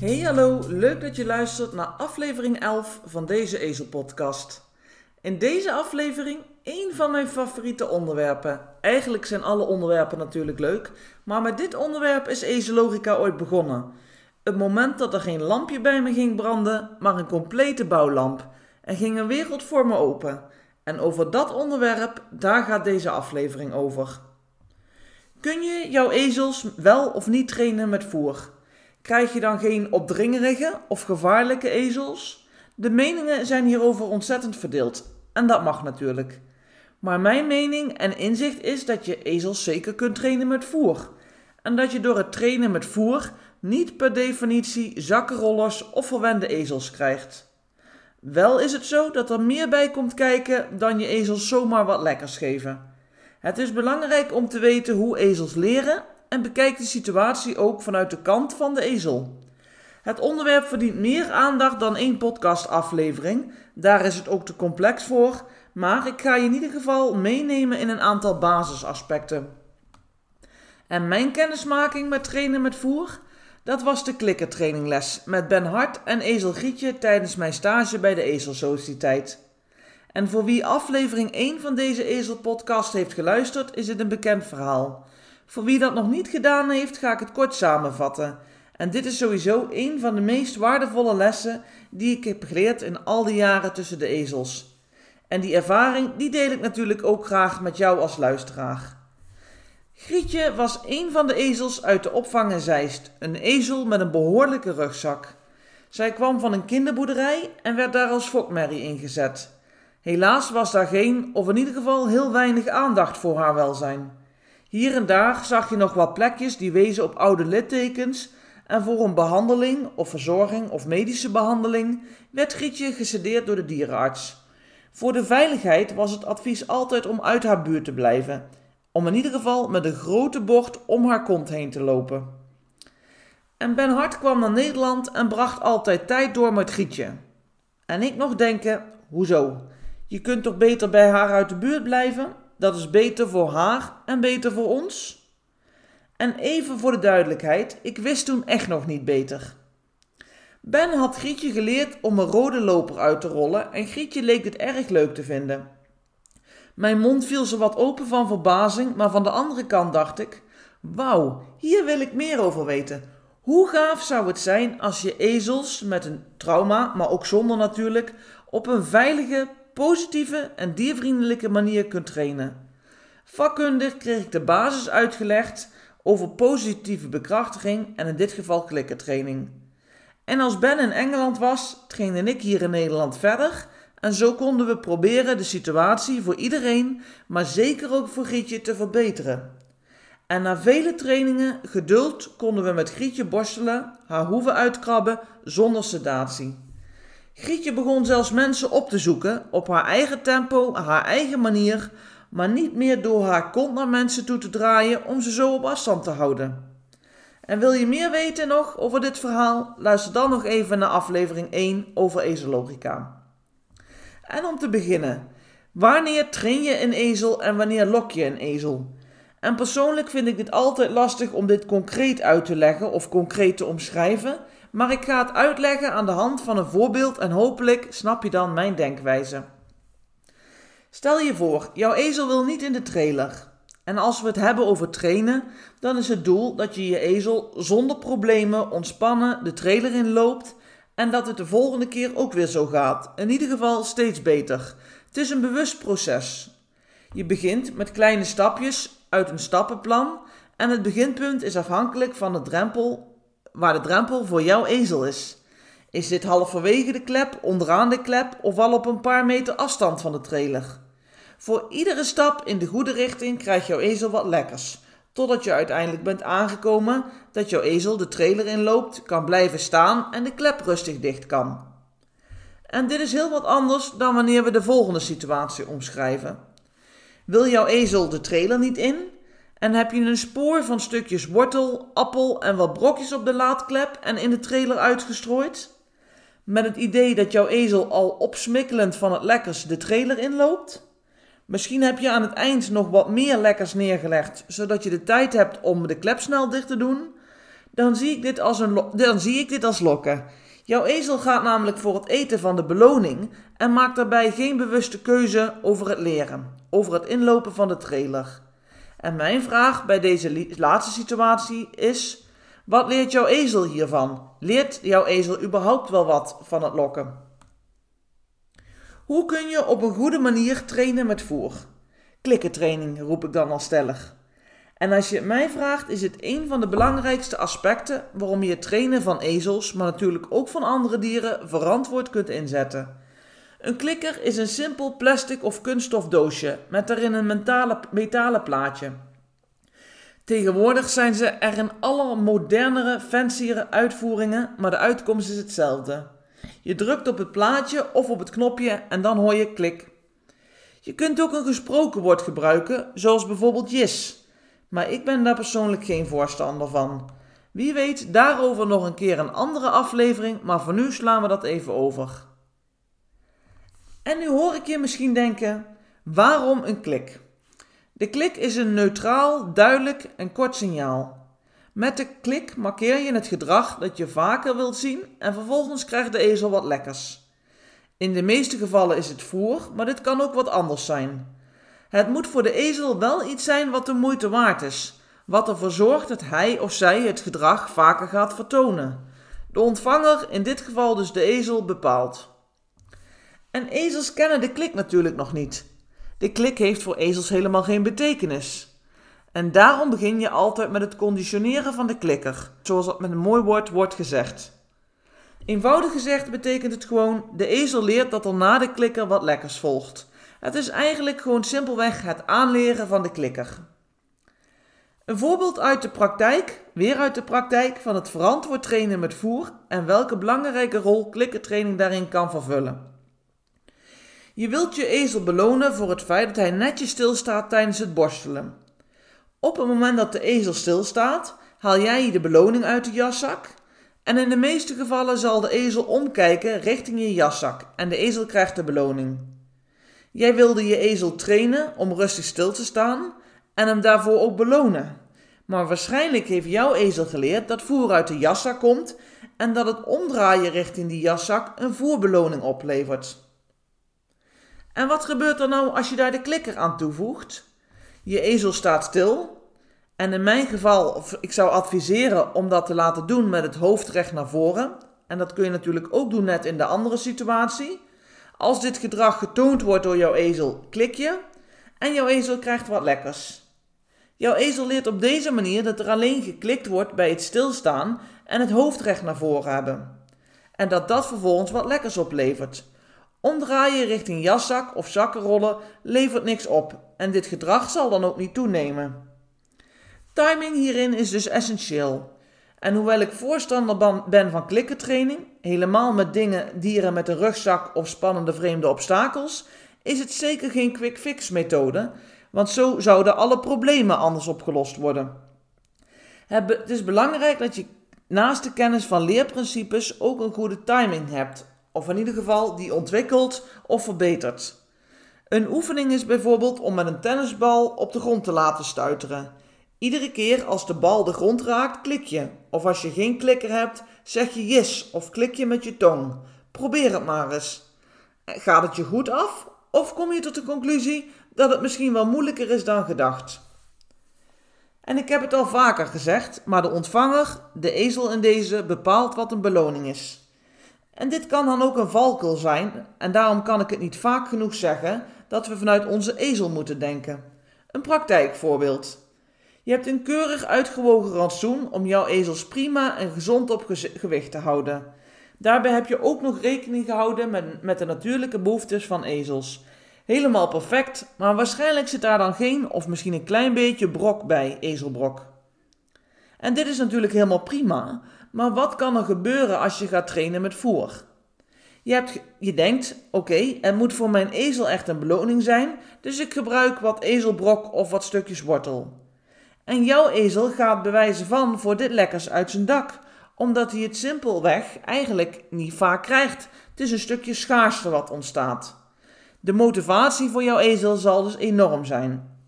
Hey hallo, leuk dat je luistert naar aflevering 11 van deze Ezelpodcast. In deze aflevering één van mijn favoriete onderwerpen. Eigenlijk zijn alle onderwerpen natuurlijk leuk, maar met dit onderwerp is Ezelogica ooit begonnen. Het moment dat er geen lampje bij me ging branden, maar een complete bouwlamp. En ging een wereld voor me open. En over dat onderwerp, daar gaat deze aflevering over. Kun je jouw ezels wel of niet trainen met voer? Krijg je dan geen opdringerige of gevaarlijke ezels? De meningen zijn hierover ontzettend verdeeld. En dat mag natuurlijk. Maar mijn mening en inzicht is dat je ezels zeker kunt trainen met voer. En dat je door het trainen met voer niet per definitie zakkenrollers of verwende ezels krijgt. Wel is het zo dat er meer bij komt kijken dan je ezels zomaar wat lekkers geven. Het is belangrijk om te weten hoe ezels leren en bekijk de situatie ook vanuit de kant van de ezel. Het onderwerp verdient meer aandacht dan één podcastaflevering, daar is het ook te complex voor, maar ik ga je in ieder geval meenemen in een aantal basisaspecten. En mijn kennismaking met trainen met voer, dat was de klikkertrainingles met Ben Hart en Ezel Grietje tijdens mijn stage bij de Ezelsociëteit. En voor wie aflevering 1 van deze Ezelpodcast heeft geluisterd, is het een bekend verhaal. Voor wie dat nog niet gedaan heeft, ga ik het kort samenvatten. En dit is sowieso een van de meest waardevolle lessen die ik heb geleerd in al die jaren tussen de ezels. En die ervaring die deel ik natuurlijk ook graag met jou als luisteraar. Grietje was een van de ezels uit de opvang in Zeist, een ezel met een behoorlijke rugzak. Zij kwam van een kinderboerderij en werd daar als fokmerrie ingezet. Helaas was daar geen, of in ieder geval heel weinig aandacht voor haar welzijn. Hier en daar zag je nog wat plekjes die wezen op oude littekens en voor een behandeling of verzorging of medische behandeling werd Grietje gesedeerd door de dierenarts. Voor de veiligheid was het advies altijd om uit haar buurt te blijven, om in ieder geval met een grote bocht om haar kont heen te lopen. En Ben Hart kwam naar Nederland en bracht altijd tijd door met Grietje. En ik nog denken, hoezo? Je kunt toch beter bij haar uit de buurt blijven? Dat is beter voor haar en beter voor ons? En even voor de duidelijkheid, ik wist toen echt nog niet beter. Ben had Grietje geleerd om een rode loper uit te rollen en Grietje leek dit erg leuk te vinden. Mijn mond viel zo wat open van verbazing, maar van de andere kant dacht ik: Wauw, hier wil ik meer over weten. Hoe gaaf zou het zijn als je ezels met een trauma, maar ook zonder natuurlijk, op een veilige, positieve en diervriendelijke manier kunt trainen. Vakkundig kreeg ik de basis uitgelegd over positieve bekrachtiging en in dit geval klikkertraining. En als Ben in Engeland was, trainde ik hier in Nederland verder en zo konden we proberen de situatie voor iedereen, maar zeker ook voor Grietje te verbeteren. En na vele trainingen, geduld, konden we met Grietje borstelen, haar hoeven uitkrabben zonder sedatie. Grietje begon zelfs mensen op te zoeken, op haar eigen tempo, haar eigen manier, maar niet meer door haar kont naar mensen toe te draaien om ze zo op afstand te houden. En wil je meer weten nog over dit verhaal? Luister dan nog even naar aflevering 1 over ezellogica. En om te beginnen, wanneer train je een ezel en wanneer lok je een ezel? En persoonlijk vind ik dit altijd lastig om dit concreet uit te leggen of concreet te omschrijven, maar ik ga het uitleggen aan de hand van een voorbeeld en hopelijk snap je dan mijn denkwijze. Stel je voor, jouw ezel wil niet in de trailer. En als we het hebben over trainen, dan is het doel dat je je ezel zonder problemen ontspannen de trailer in loopt en dat het de volgende keer ook weer zo gaat. In ieder geval steeds beter. Het is een bewust proces. Je begint met kleine stapjes uit een stappenplan en het beginpunt is afhankelijk van de drempel waar de drempel voor jouw ezel is. Is dit halverwege de klep, onderaan de klep of al op een paar meter afstand van de trailer? Voor iedere stap in de goede richting krijgt jouw ezel wat lekkers, totdat je uiteindelijk bent aangekomen dat jouw ezel de trailer inloopt, kan blijven staan en de klep rustig dicht kan. En dit is heel wat anders dan wanneer we de volgende situatie omschrijven. Wil jouw ezel de trailer niet in? En heb je een spoor van stukjes wortel, appel en wat brokjes op de laadklep en in de trailer uitgestrooid? Met het idee dat jouw ezel al opsmikkelend van het lekkers de trailer inloopt? Misschien heb je aan het eind nog wat meer lekkers neergelegd, zodat je de tijd hebt om de klep snel dicht te doen? Dan zie ik dit als, een dan zie ik dit als lokken. Jouw ezel gaat namelijk voor het eten van de beloning en maakt daarbij geen bewuste keuze over het leren, over het inlopen van de trailer. En mijn vraag bij deze laatste situatie is: wat leert jouw ezel hiervan? Leert jouw ezel überhaupt wel wat van het lokken? Hoe kun je op een goede manier trainen met voer? Klikkentraining roep ik dan al stellig. En als je het mij vraagt, is het een van de belangrijkste aspecten waarom je het trainen van ezels, maar natuurlijk ook van andere dieren, verantwoord kunt inzetten. Een klikker is een simpel plastic of kunststof doosje met daarin een metalen plaatje. Tegenwoordig zijn ze er in alle modernere, fanciere uitvoeringen, maar de uitkomst is hetzelfde. Je drukt op het plaatje of op het knopje en dan hoor je klik. Je kunt ook een gesproken woord gebruiken, zoals bijvoorbeeld yes maar ik ben daar persoonlijk geen voorstander van. Wie weet daarover nog een keer een andere aflevering, maar voor nu slaan we dat even over. En nu hoor ik je misschien denken: waarom een klik? De klik is een neutraal, duidelijk en kort signaal. Met de klik markeer je het gedrag dat je vaker wilt zien en vervolgens krijgt de ezel wat lekkers. In de meeste gevallen is het voer, maar dit kan ook wat anders zijn. Het moet voor de ezel wel iets zijn wat de moeite waard is, wat ervoor zorgt dat hij of zij het gedrag vaker gaat vertonen. De ontvanger, in dit geval dus de ezel, bepaalt. En ezels kennen de klik natuurlijk nog niet. De klik heeft voor ezels helemaal geen betekenis. En daarom begin je altijd met het conditioneren van de klikker, zoals dat met een mooi woord wordt gezegd. Eenvoudig gezegd betekent het gewoon: de ezel leert dat er na de klikker wat lekkers volgt. Het is eigenlijk gewoon simpelweg het aanleren van de klikker. Een voorbeeld uit de praktijk, weer uit de praktijk van het verantwoord trainen met voer en welke belangrijke rol klikkertraining daarin kan vervullen. Je wilt je ezel belonen voor het feit dat hij netjes stilstaat tijdens het borstelen. Op het moment dat de ezel stilstaat, haal jij de beloning uit de jaszak en in de meeste gevallen zal de ezel omkijken richting je jaszak en de ezel krijgt de beloning. Jij wilde je ezel trainen om rustig stil te staan en hem daarvoor ook belonen. Maar waarschijnlijk heeft jouw ezel geleerd dat voer uit de jaszak komt en dat het omdraaien richting die jaszak een voerbeloning oplevert. En wat gebeurt er nou als je daar de klikker aan toevoegt? Je ezel staat stil. En in mijn geval, ik zou adviseren om dat te laten doen met het hoofd recht naar voren. En dat kun je natuurlijk ook doen net in de andere situatie. Als dit gedrag getoond wordt door jouw ezel, klik je en jouw ezel krijgt wat lekkers. Jouw ezel leert op deze manier dat er alleen geklikt wordt bij het stilstaan en het hoofd recht naar voren hebben. En dat dat vervolgens wat lekkers oplevert. Omdraaien richting jaszak of zakkenrollen levert niks op en dit gedrag zal dan ook niet toenemen. Timing hierin is dus essentieel. En hoewel ik voorstander ben van klikkentraining, helemaal met dingen, dieren met een rugzak of spannende vreemde obstakels, is het zeker geen quick fix methode, want zo zouden alle problemen anders opgelost worden. Het is belangrijk dat je naast de kennis van leerprincipes ook een goede timing hebt, of in ieder geval die ontwikkelt of verbetert. Een oefening is bijvoorbeeld om met een tennisbal op de grond te laten stuiteren. Iedere keer als de bal de grond raakt, klik je. Of als je geen klikker hebt, zeg je yes of klik je met je tong. Probeer het maar eens. Gaat het je goed af? Of kom je tot de conclusie dat het misschien wel moeilijker is dan gedacht? En ik heb het al vaker gezegd, maar de ontvanger, de ezel in deze, bepaalt wat een beloning is. En dit kan dan ook een valkuil zijn, en daarom kan ik het niet vaak genoeg zeggen dat we vanuit onze ezel moeten denken. Een praktijkvoorbeeld. Je hebt een keurig uitgewogen rantsoen om jouw ezels prima en gezond op gewicht te houden. Daarbij heb je ook nog rekening gehouden met, met de natuurlijke behoeftes van ezels. Helemaal perfect, maar waarschijnlijk zit daar dan geen of misschien een klein beetje brok bij, ezelbrok. En dit is natuurlijk helemaal prima, maar wat kan er gebeuren als je gaat trainen met voer? Je, hebt, je denkt, oké, er moet voor mijn ezel echt een beloning zijn, dus ik gebruik wat ezelbrok of wat stukjes wortel. En jouw ezel gaat bewijzen van voor dit lekkers uit zijn dak, omdat hij het simpelweg eigenlijk niet vaak krijgt. Het is een stukje schaarste wat ontstaat. De motivatie voor jouw ezel zal dus enorm zijn.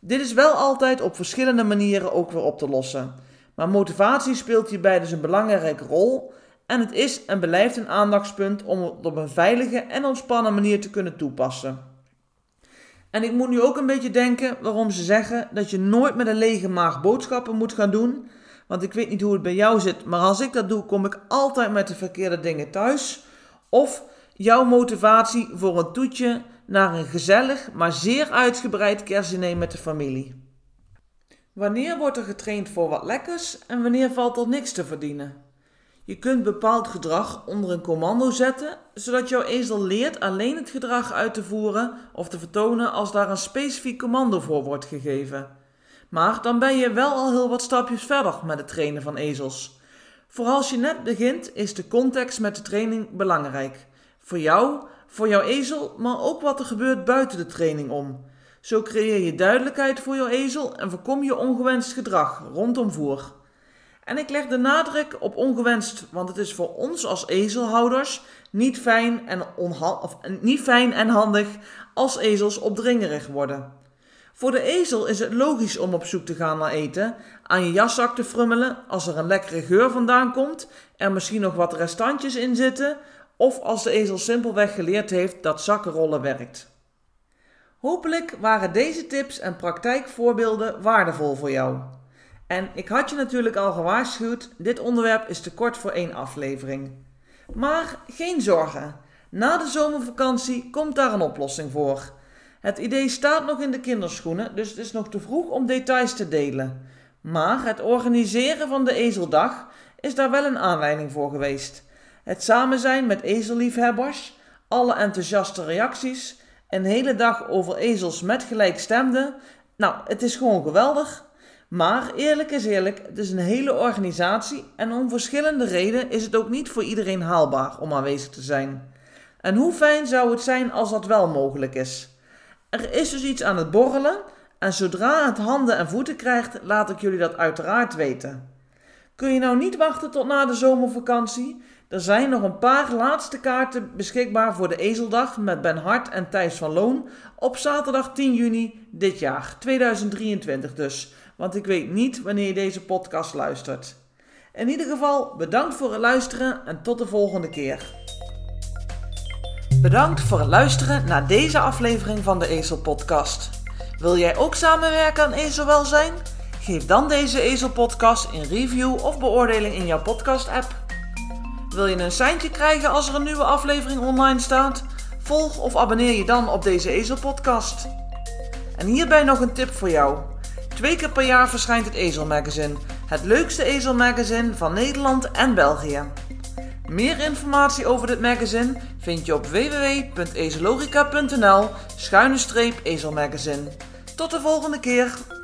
Dit is wel altijd op verschillende manieren ook weer op te lossen. Maar motivatie speelt hierbij dus een belangrijke rol en het is en blijft een aandachtspunt om het op een veilige en ontspannen manier te kunnen toepassen. En ik moet nu ook een beetje denken waarom ze zeggen dat je nooit met een lege maag boodschappen moet gaan doen. Want ik weet niet hoe het bij jou zit, maar als ik dat doe, kom ik altijd met de verkeerde dingen thuis. Of jouw motivatie voor een toetje naar een gezellig, maar zeer uitgebreid kerstdiner met de familie. Wanneer wordt er getraind voor wat lekkers en wanneer valt er niks te verdienen? Je kunt bepaald gedrag onder een commando zetten, zodat jouw ezel leert alleen het gedrag uit te voeren of te vertonen als daar een specifiek commando voor wordt gegeven. Maar dan ben je wel al heel wat stapjes verder met het trainen van ezels. Vooral als je net begint, is de context met de training belangrijk. Voor jou, voor jouw ezel, maar ook wat er gebeurt buiten de training om. Zo creëer je duidelijkheid voor jouw ezel en voorkom je ongewenst gedrag rondom voer. En ik leg de nadruk op ongewenst, want het is voor ons als ezelhouders niet fijn en, of, niet fijn en handig als ezels opdringerig worden. Voor de ezel is het logisch om op zoek te gaan naar eten, aan je jaszak te frummelen als er een lekkere geur vandaan komt, er misschien nog wat restantjes in zitten, of als de ezel simpelweg geleerd heeft dat zakkenrollen werkt. Hopelijk waren deze tips en praktijkvoorbeelden waardevol voor jou. En ik had je natuurlijk al gewaarschuwd, dit onderwerp is te kort voor één aflevering. Maar geen zorgen, na de zomervakantie komt daar een oplossing voor. Het idee staat nog in de kinderschoenen, dus het is nog te vroeg om details te delen. Maar het organiseren van de Ezeldag is daar wel een aanleiding voor geweest. Het samen zijn met ezelliefhebbers, alle enthousiaste reacties, een hele dag over ezels met gelijkstemden. Nou, het is gewoon geweldig. Maar eerlijk is eerlijk, het is een hele organisatie en om verschillende redenen is het ook niet voor iedereen haalbaar om aanwezig te zijn. En hoe fijn zou het zijn als dat wel mogelijk is? Er is dus iets aan het borrelen en zodra het handen en voeten krijgt, laat ik jullie dat uiteraard weten. Kun je nou niet wachten tot na de zomervakantie? Er zijn nog een paar laatste kaarten beschikbaar voor de Ezeldag met Ben Hart en Thijs van Loon op zaterdag 10 juni dit jaar, 2023 dus. Want ik weet niet wanneer je deze podcast luistert. In ieder geval bedankt voor het luisteren en tot de volgende keer. Bedankt voor het luisteren naar deze aflevering van de Ezel Podcast. Wil jij ook samenwerken aan ezelwelzijn? Geef dan deze Ezel Podcast review of beoordeling in jouw podcast app. Wil je een seintje krijgen als er een nieuwe aflevering online staat? Volg of abonneer je dan op deze Ezel Podcast. En hierbij nog een tip voor jou. Twee keer per jaar verschijnt het Ezelmagazine, het leukste ezelmagazine van Nederland en België. Meer informatie over dit magazine vind je op www.ezelogica.nl schuine ezelmagazine. Tot de volgende keer!